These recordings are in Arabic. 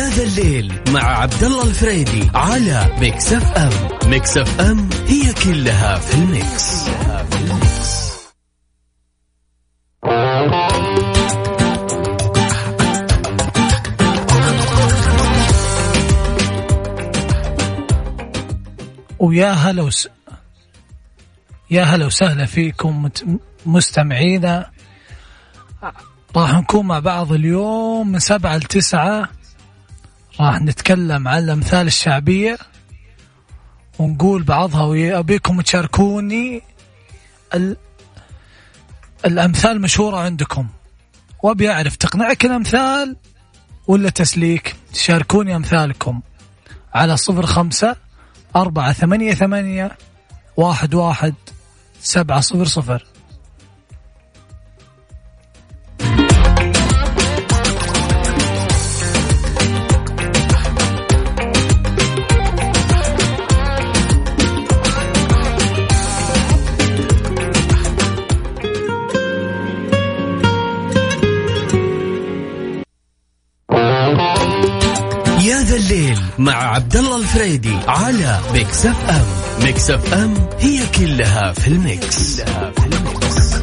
يا ذا الليل مع عبد الله الفريدي على Mix FM Mix FM هي كلها في ال Mix, كلها في ال Mix. ويا هلا وس... يا هلا وسهلا فيكم مستمعينا. راح نكون مع بعض اليوم من سبعة لتسعة. راح نتكلم عن الأمثال الشعبية ونقول بعضها وأبيكم تشاركوني ال... الأمثال المشهورة عندكم. وأبي أعرف تقنعك الأمثال ولا تسليك؟ تشاركوني أمثالكم. على صفر خمسة أربعة ثمانية ثمانية واحد واحد سبعة صفر صفر. الفريدي على Mix FM Mix FM هي كلها في ال Mix, كلها في ال Mix.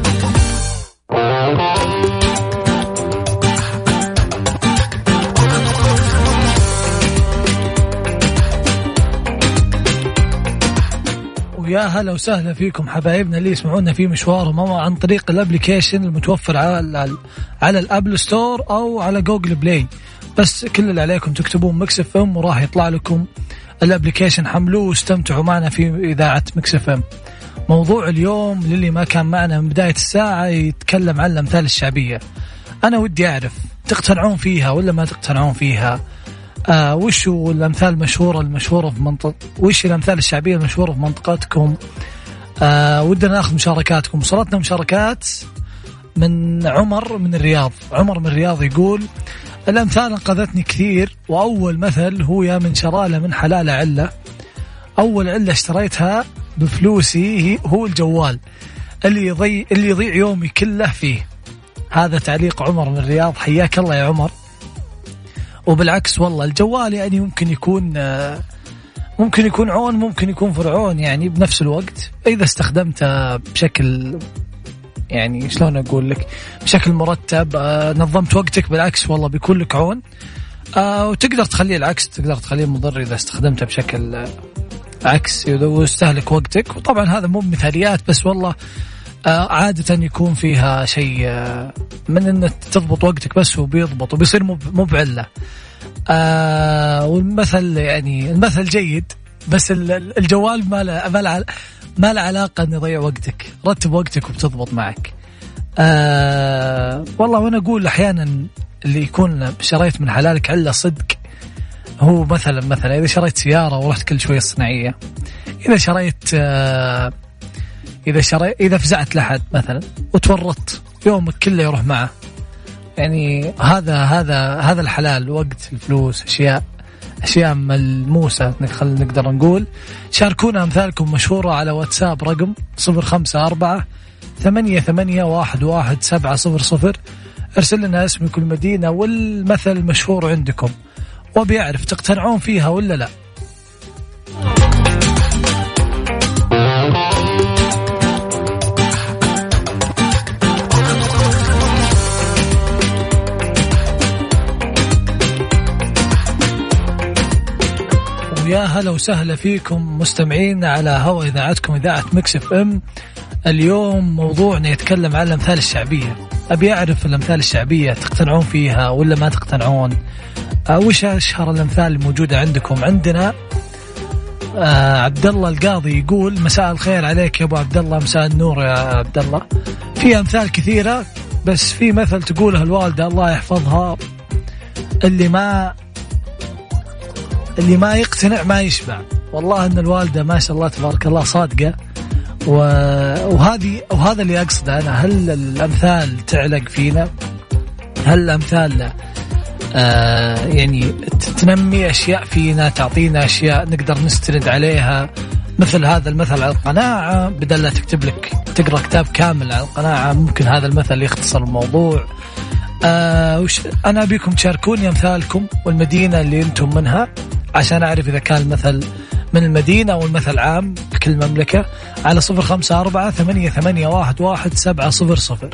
ويا هلا وسهلا فيكم حبايبنا اللي يسمعونا في مشوارهم أو عن طريق ال application المتوفر على على ال Apple Store أو على Google Play بس كل اللي عليكم تكتبون Mix FM وراح يطلع لكم ال application حملوه واستمتعوا معنا في إذاعة Mix FM موضوع اليوم للي ما كان معنا من بداية الساعة يتكلم عن الأمثال الشعبية. أنا ودي أعرف تقتنعون فيها ولا ما تقتنعون فيها؟ آه وش الأمثال المشهورة المشهورة في منطقه وش الأمثال الشعبية المشهورة في منطقتكم؟ آه ودنا ناخذ مشاركاتكم. وصلتنا مشاركات من عمر من الرياض. عمر من الرياض يقول الأمثال انقذتني كثير وأول مثل هو يا من شرالة من حلال علة. أول علة اشتريتها بفلوسي هو الجوال اللي يضيع اللي يضيع يومي كله فيه. هذا تعليق عمر من الرياض. حياك الله يا عمر. وبالعكس والله الجوال يعني ممكن يكون ممكن يكون عون ممكن يكون فرعون يعني بنفس الوقت. إذا استخدمته بشكل يعني شلون أقول لك؟ بشكل مرتب آه نظمت وقتك بالعكس والله بيكون لك عون آه وتقدر تخليه العكس تقدر تخليه مضر إذا استخدمته بشكل آه عكس ويستهلك وقتك. وطبعا هذا مو مثاليات بس والله عادة يكون فيها شيء من إن تضبط وقتك بس وبيضبط وبيصير مو بعله والمثل يعني المثل جيد بس الجوال ما له ما له علاقة أن يضيع وقتك. رتب وقتك وبتضبط معك. آه والله وأنا أقول أحيانا اللي يكون شريت من حلالك علة صدق. هو مثلا مثلا إذا شريت سيارة ورحت كل شوية صناعية إذا شريت آه إذا شريت إذا فزعت لحد مثلا وتورطت يومك كله يروح معه. يعني هذا هذا هذا الحلال وقت الفلوس أشياء. أشياء ملموسة خلينا نقدر نقول. شاركونا أمثالكم مشهورة على واتساب رقم صفر خمسة أربعة ثمانية ثمانية واحد واحد سبعة صفر صفر. أرسل لنا اسم كل مدينة والمثل المشهور عندكم. وبيعرف تقتنعون فيها ولا لا؟ ويا هلا وسهلا فيكم مستمعين على هوا إذاعتكم إذاعة Mix FM. اليوم موضوعنا يتكلم عن الأمثال الشعبية. أبي أعرف الأمثال الشعبية تقتنعون فيها ولا ما تقتنعون؟ آه وش أشهر الأمثال الموجودة عندكم؟ عندنا آه عبد الله القاضي يقول مساء الخير عليك يا أبو عبد الله مساء النور يا عبد الله في أمثال كثيرة بس في مثل تقوله الوالدة الله يحفظها. اللي ما اللي ما يقتنع ما يشبع. والله إن الوالدة ما شاء الله تبارك الله صادقة. وهذه وهذا اللي أقصده أنا هل الأمثال تعلق فينا؟ هل الأمثال آه يعني تنمي أشياء فينا تعطينا أشياء نقدر نستند عليها. مثل هذا المثل على القناعة بدل لا تكتب لك تقرأ كتاب كامل على القناعة ممكن هذا المثل يختصر الموضوع. آه وش أنا أبيكم تشاركوني أمثالكم والمدينة اللي أنتم منها. عشان أعرف إذا كان المثل من المدينة أو المثل عام في كل مملكة على صفر خمسة أربعة ثمانية ثمانية واحد واحد سبعة صفر صفر.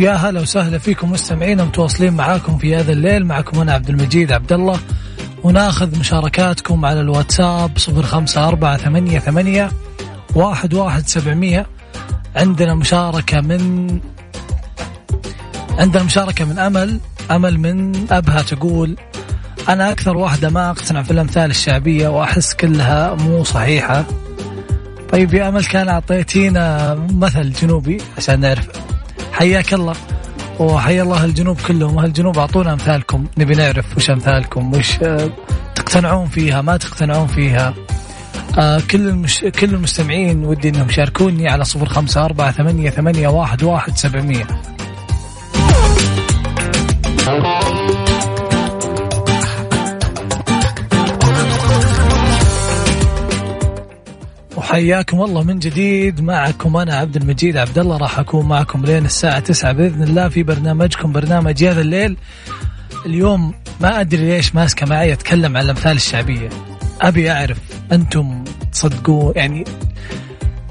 ويا هلا وسهلا فيكم مستمعين متواصلين معاكم في هذا الليل. معكم أنا عبد المجيد عبد الله. وناخذ مشاركاتكم على الواتساب صفر خمسة أربعة ثمانية ثمانية واحد واحد سبعمية. عندنا مشاركة من عندنا مشاركة من أمل. أمل من أبها تقول أنا أكثر واحدة ما أقتنع في الأمثال الشعبية وأحس كلها مو صحيحة. طيب يا أمل كان أعطيتينا مثل جنوبي عشان نعرف. حياك الله. وحيا الله الجنوب كلهم أهل الجنوب أعطونا أمثالكم. نبي نعرف وش أمثالكم وش آه، تقتنعون فيها ما تقتنعون فيها. آه كل المش... كل المستمعين ودي إنهم يشاركوني على صفر خمسة أربعة ثمانية ثمانية واحد واحد سبعمية. حياكم الله من جديد. معكم أنا عبد المجيد عبد الله راح أكون معكم لين الساعة 9 بإذن الله في برنامجكم برنامج هذا الليل. اليوم ما أدري ليش ماسكة معي أتكلم عن الأمثال الشعبية. أبي أعرف أنتم تصدقون يعني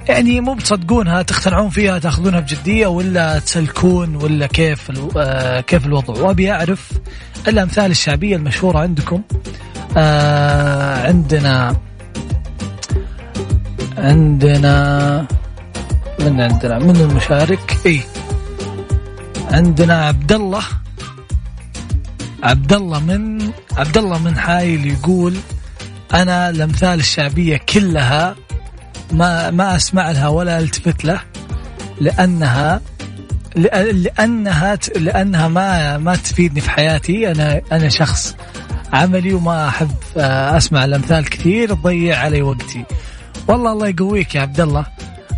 يعني مو بتصدقونها تقتنعون فيها تأخذونها بجدية ولا تسلكون ولا كيف آه كيف الوضع؟ وأبي أعرف الأمثال الشعبية المشهورة عندكم. آه عندنا عندنا من عندنا من المشارك؟ إي. عندنا عبد الله عبد الله من عبد الله من حايل يقول أنا الأمثال الشعبية كلها ما ما أسمع لها ولا ألتفت له لأنها لأنها لأنها ما ما تفيدني في حياتي. أنا أنا شخص عملي وما أحب أسمع الأمثال كثير تضيع علي وقتي. والله الله يقويك يا عبد الله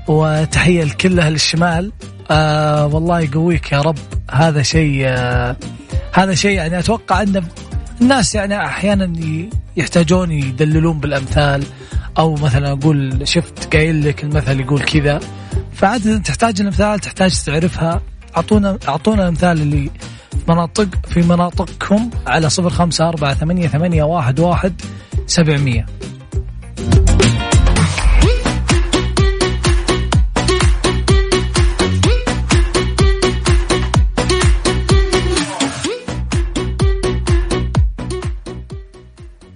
وتحية لكل أهل الشمال. آه والله يقويك يا رب. هذا شيء آه هذا شيء يعني أتوقع أن الناس يعني أحيانا يحتاجون يدللون بالأمثال أو مثلا أقول شفت قايل لك المثل يقول كذا فعادة تحتاج الأمثال تحتاج تعرفها. أعطونا أعطونا الامثال اللي مناطق في مناطقكم على صفر خمسة أربعة ثمانية ثمانية واحد واحد سبعمية.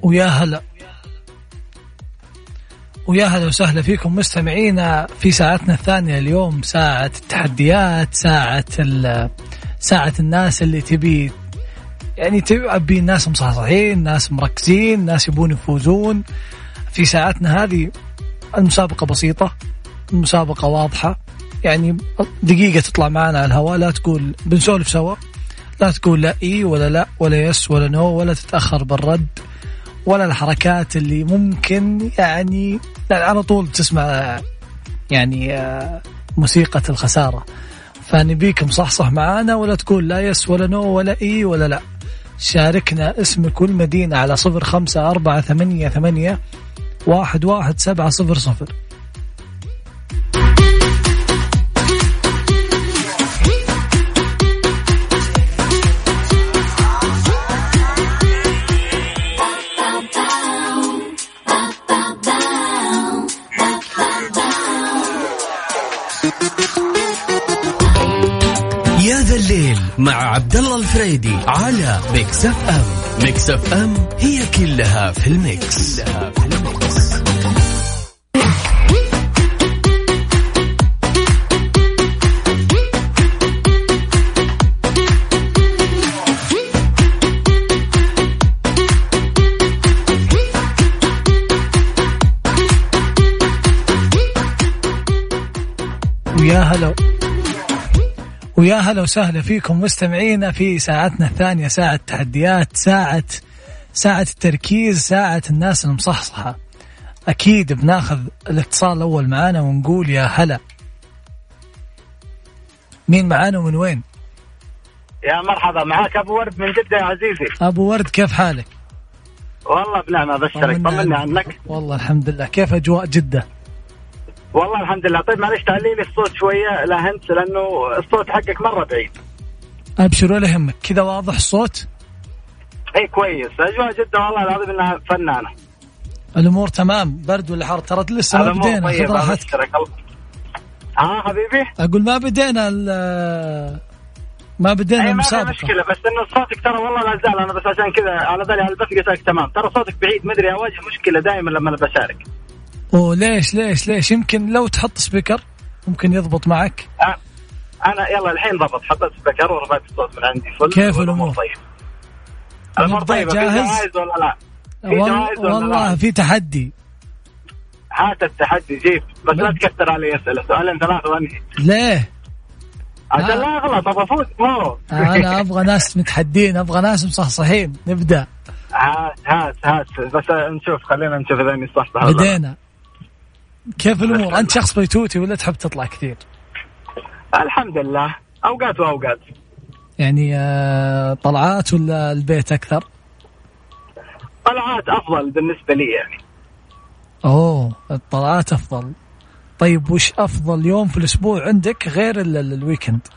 ويا هلا. ويا هلا وسهلا فيكم مستمعينا في ساعتنا الثانية اليوم ساعة التحديات ساعة ساعة الناس اللي تبي يعني تبي الناس مصحصحين ناس مركزين ناس يبون يفوزون. في ساعتنا هذه المسابقة بسيطة المسابقة واضحة. يعني دقيقة تطلع معنا على الهواء لا تقول بنسولف سوا. لا تقول لا إي ولا لا ولا yes ولا no ولا تتأخر بالرد. ولا الحركات اللي ممكن يعني على طول تسمع يعني آه، موسيقى الخسارة. فنبيك مصحصح معانا ولا تقول لا يس ولا نو ولا إي ولا لا. شاركنا اسمك والمدينة على صفر خمسة أربعة ثمانية ثمانية واحد واحد سبعة صفر صفر. مع عبد الله الفريدي على Mix FM Mix FM هي كلها في ال mix, كلها في ال mix. ويا هلا ويا هلا وسهلا فيكم مستمعينا في ساعتنا الثانية ساعة تحديات ساعة ساعة التركيز ساعة الناس المصحصحة أكيد بناخذ الاتصال الأول معانا ونقول يا هلا مين معانا ومن وين؟ يا مرحبا معاك أبو ورد من جدة يا عزيزي أبو ورد كيف حالك؟ والله بنعمة ابشرك طمني عنك والله الحمد لله كيف أجواء جدة؟ والله الحمد لله طيب معلش تعليلي الصوت شوية لا هنت لأنه الصوت حقك مرة بعيد. ابشر ولا يهمك. كذا واضح الصوت؟ إي كويس. أجواء جدة والله العظيم إنها فنانة. الأمور تمام. برد ولا حر؟ ترى لسه ما بدينا. خذ راحتك. ها حبيبي؟ أقول ما بدينا ما بدينا المسابقه ما مشكلة. بس إنه صوتك ترى والله لا زال. أنا بس عشان كذا على بالي على البث قلت تمام. ترى صوتك بعيد. ما أدري اواجه مشكلة دائما لما أنا بشارك. اوه ليش ليش؟ يمكن لو تحط سبيكر ممكن يضبط معك. أه أنا يلا الحين ضبط حطيت سبيكر ورفعت الصوت من عندي فل كيف الأمور؟ طيب الأمور طيبة. جاهز؟ ولا لا؟ في والله, والله في تحدي. هات التحدي جيب. بس لا تكثر علي أسئلة. سؤالين ثلاثة وانهي ليه؟ عشان لا أغلط أبغى افوز مو أنا أبغى ناس متحدين أبغى ناس مصحصحين. نبدأ. هات هات هات. بس نشوف خلينا نشوف إذا إني صح بدينا. كيف الأمور؟ أنت شخص بيتوتي ولا تحب تطلع كثير؟ الحمد لله أوقات وأوقات يعني آه، طلعات ولا البيت أكثر؟ طلعات أفضل بالنسبة لي يعني أوه الطلعات أفضل طيب وش أفضل يوم في الأسبوع عندك غير الويكند؟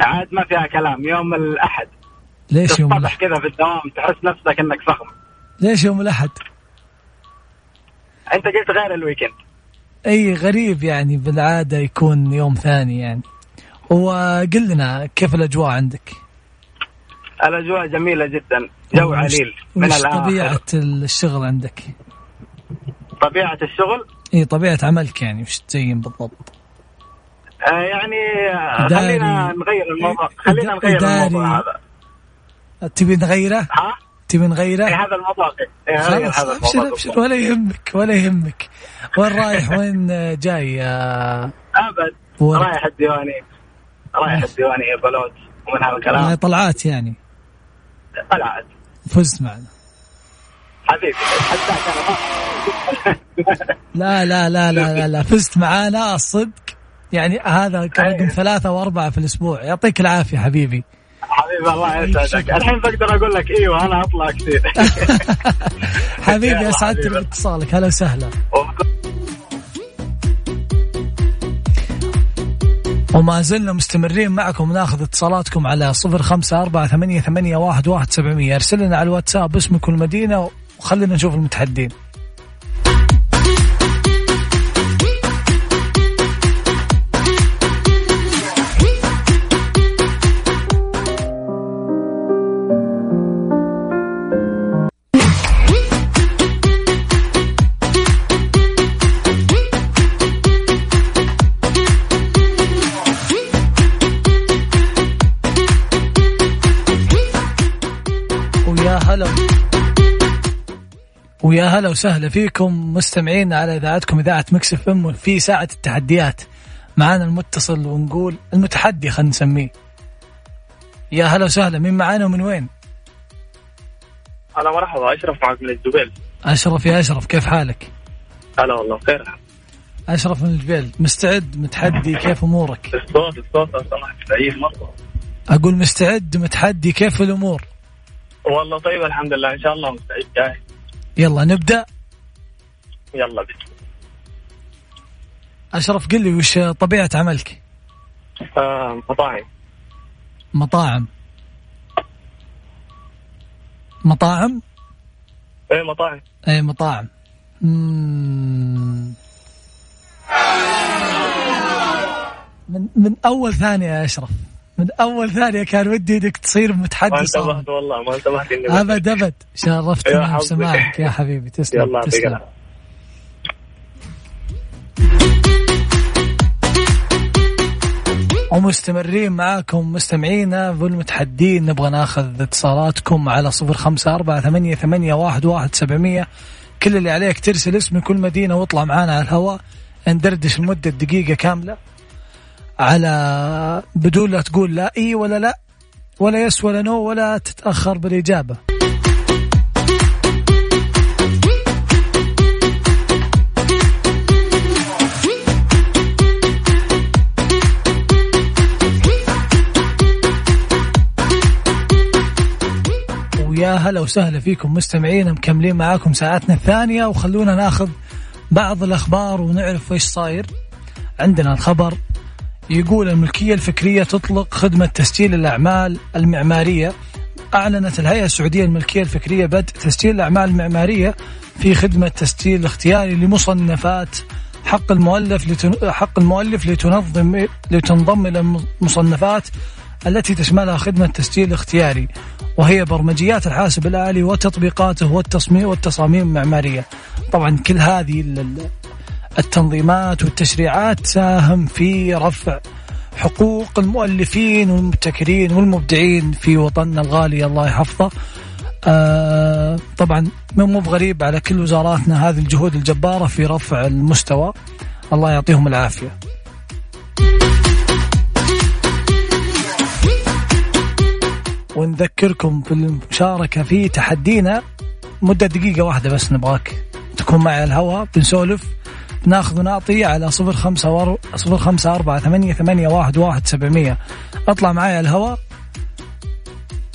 عاد ما فيها كلام يوم الأحد ليش يوم الأحد؟ كذا في الدوام تحس نفسك إنك فخم ليش يوم الأحد؟ أنت قلت غير ال weekend أي غريب يعني بالعادة يكون يوم ثاني يعني وقل لنا كيف الأجواء عندك؟ الأجواء جميلة جدا جو عليل من وش طبيعة الشغل عندك؟ طبيعة الشغل؟ إي طبيعة عملك يعني وش تزين بالضبط؟ آه يعني خلينا نغير الموضوع خلينا نغير الموضوع هذا تبي نغيره؟ ها؟ تبي نغيره؟ هذا الموضوع خلاص ابشر ابشر ولا يهمك ولا يهمك. وين رايح؟ وين جاي يا أبد. رايح الديواني. رايح الديواني يا بلوت ومن هذا الكلام. طلعات يعني. طلعات فزت معنا. حبيبي. لا لا لا لا لا, لا. فزت معانا الصدق يعني هذا رقم ثلاثة وأربعة في الأسبوع. يعطيك العافية حبيبي. حبيبي الله يسعدك. الحين بقدر أقول لك إيوه أنا أطلع كثير. حبيبي اسعدت باتصالك. هلا وسهلا. وما زلنا مستمرين معكم. ناخذ اتصالاتكم على صفر خمسة أربعة ثمانية, ثمانية واحد, واحد سبعمية. أرسل لنا على الواتساب اسمك والمدينة وخلينا نشوف المتحدين. ويا هلا وسهلا فيكم مستمعين على إذاعتكم إذاعة Mix FM في ساعة التحديات معانا المتصل ونقول المتحدي خلينا نسميه يا هلا وسهلا مين معانا ومن وين؟ هلا مرحبا أشرف معك من الجبيل أشرف يا أشرف كيف حالك؟ هلا والله بخير أشرف من الجبيل مستعد متحدي كيف أمورك؟ الصوت الصوت لو سمحت بعيد مرة أقول مستعد متحدي كيف الأمور؟ والله طيب الحمد لله. إن شاء الله مستعد. جاهز يلا نبدأ. يلا بس أشرف قل لي وش طبيعة عملك؟ آه مطاعم. مطاعم. مطاعم؟ إيه مطاعم. إيه مطاعم. مم. من من أول ثانية يا أشرف. من أول ثانية كان ودي إنك تصير متحدث. ما انتبهت والله ما انتبهت إني ابد ابد شرفتني بسماعك يا حبيبي تسلم يلا تسلم. ومستمرين معاكم مستمعينا والمتحدين. نبغى ناخذ اتصالاتكم على صفر خمسة أربعة ثمانية, ثمانية واحد, واحد سبعمية. كل اللي عليك ترسل اسم كل مدينة واطلع معانا على الهواء. ندردش لمدة دقيقة كاملة. على بدون لا تقول لا إي ولا لا ولا يس ولا نو ولا تتأخر بالإجابة. ويا هلا وسهلا فيكم مستمعين مكملين معاكم ساعتنا الثانية وخلونا ناخذ بعض الأخبار ونعرف إيش صاير. عندنا الخبر يقول الملكية الفكرية تطلق خدمة تسجيل الأعمال المعمارية. أعلنت الهيئة السعودية الملكية الفكرية بدء تسجيل الأعمال المعمارية في خدمة تسجيل اختياري لمصنفات حق المؤلف لتن... حق المؤلف لتنظم لتنضم إلى المصنفات التي تشملها خدمة تسجيل اختياري وهي برمجيات الحاسب الآلي وتطبيقاته والتصميم والتصاميم المعمارية. طبعا كل هذه التنظيمات والتشريعات تساهم في رفع حقوق المؤلفين والمبتكرين والمبدعين في وطننا الغالي الله يحفظه. آه طبعا مو بغريب على كل وزاراتنا هذه الجهود الجبارة في رفع المستوى. الله يعطيهم العافية. ونذكركم في المشاركة في تحدينا مدة دقيقة واحدة بس نبغاك تكون معي على الهواء بنسولف. ناخذ ونعطي على صفر خمسة ور... صفر خمسة أربعة ثمانية, ثمانية واحد, واحد سبعمية. أطلع معي على الهواء.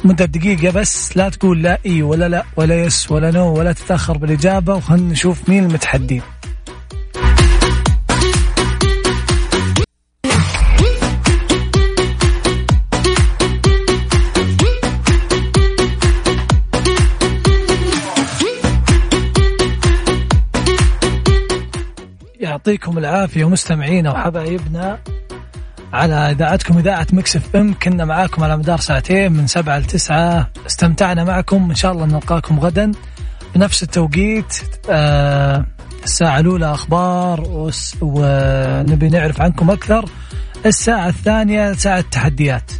مدة دقيقة بس لا تقول لا إي ولا لا ولا yes ولا no ولا تتأخر بالإجابة وخلنا نشوف مين المتحدين يعطيكم العافية مستمعينا وحبايبنا. على إذاعتكم إذاعة مكس إف إم كنا معاكم على مدار ساعتين من سبعة لتسعة استمتعنا معكم إن شاء الله نلقاكم غدا. بنفس التوقيت آه الساعة الأولى أخبار ونبي نعرف عنكم أكثر. الساعة الثانية ساعة التحديات.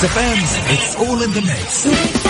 Mix FM, it's all in the mix.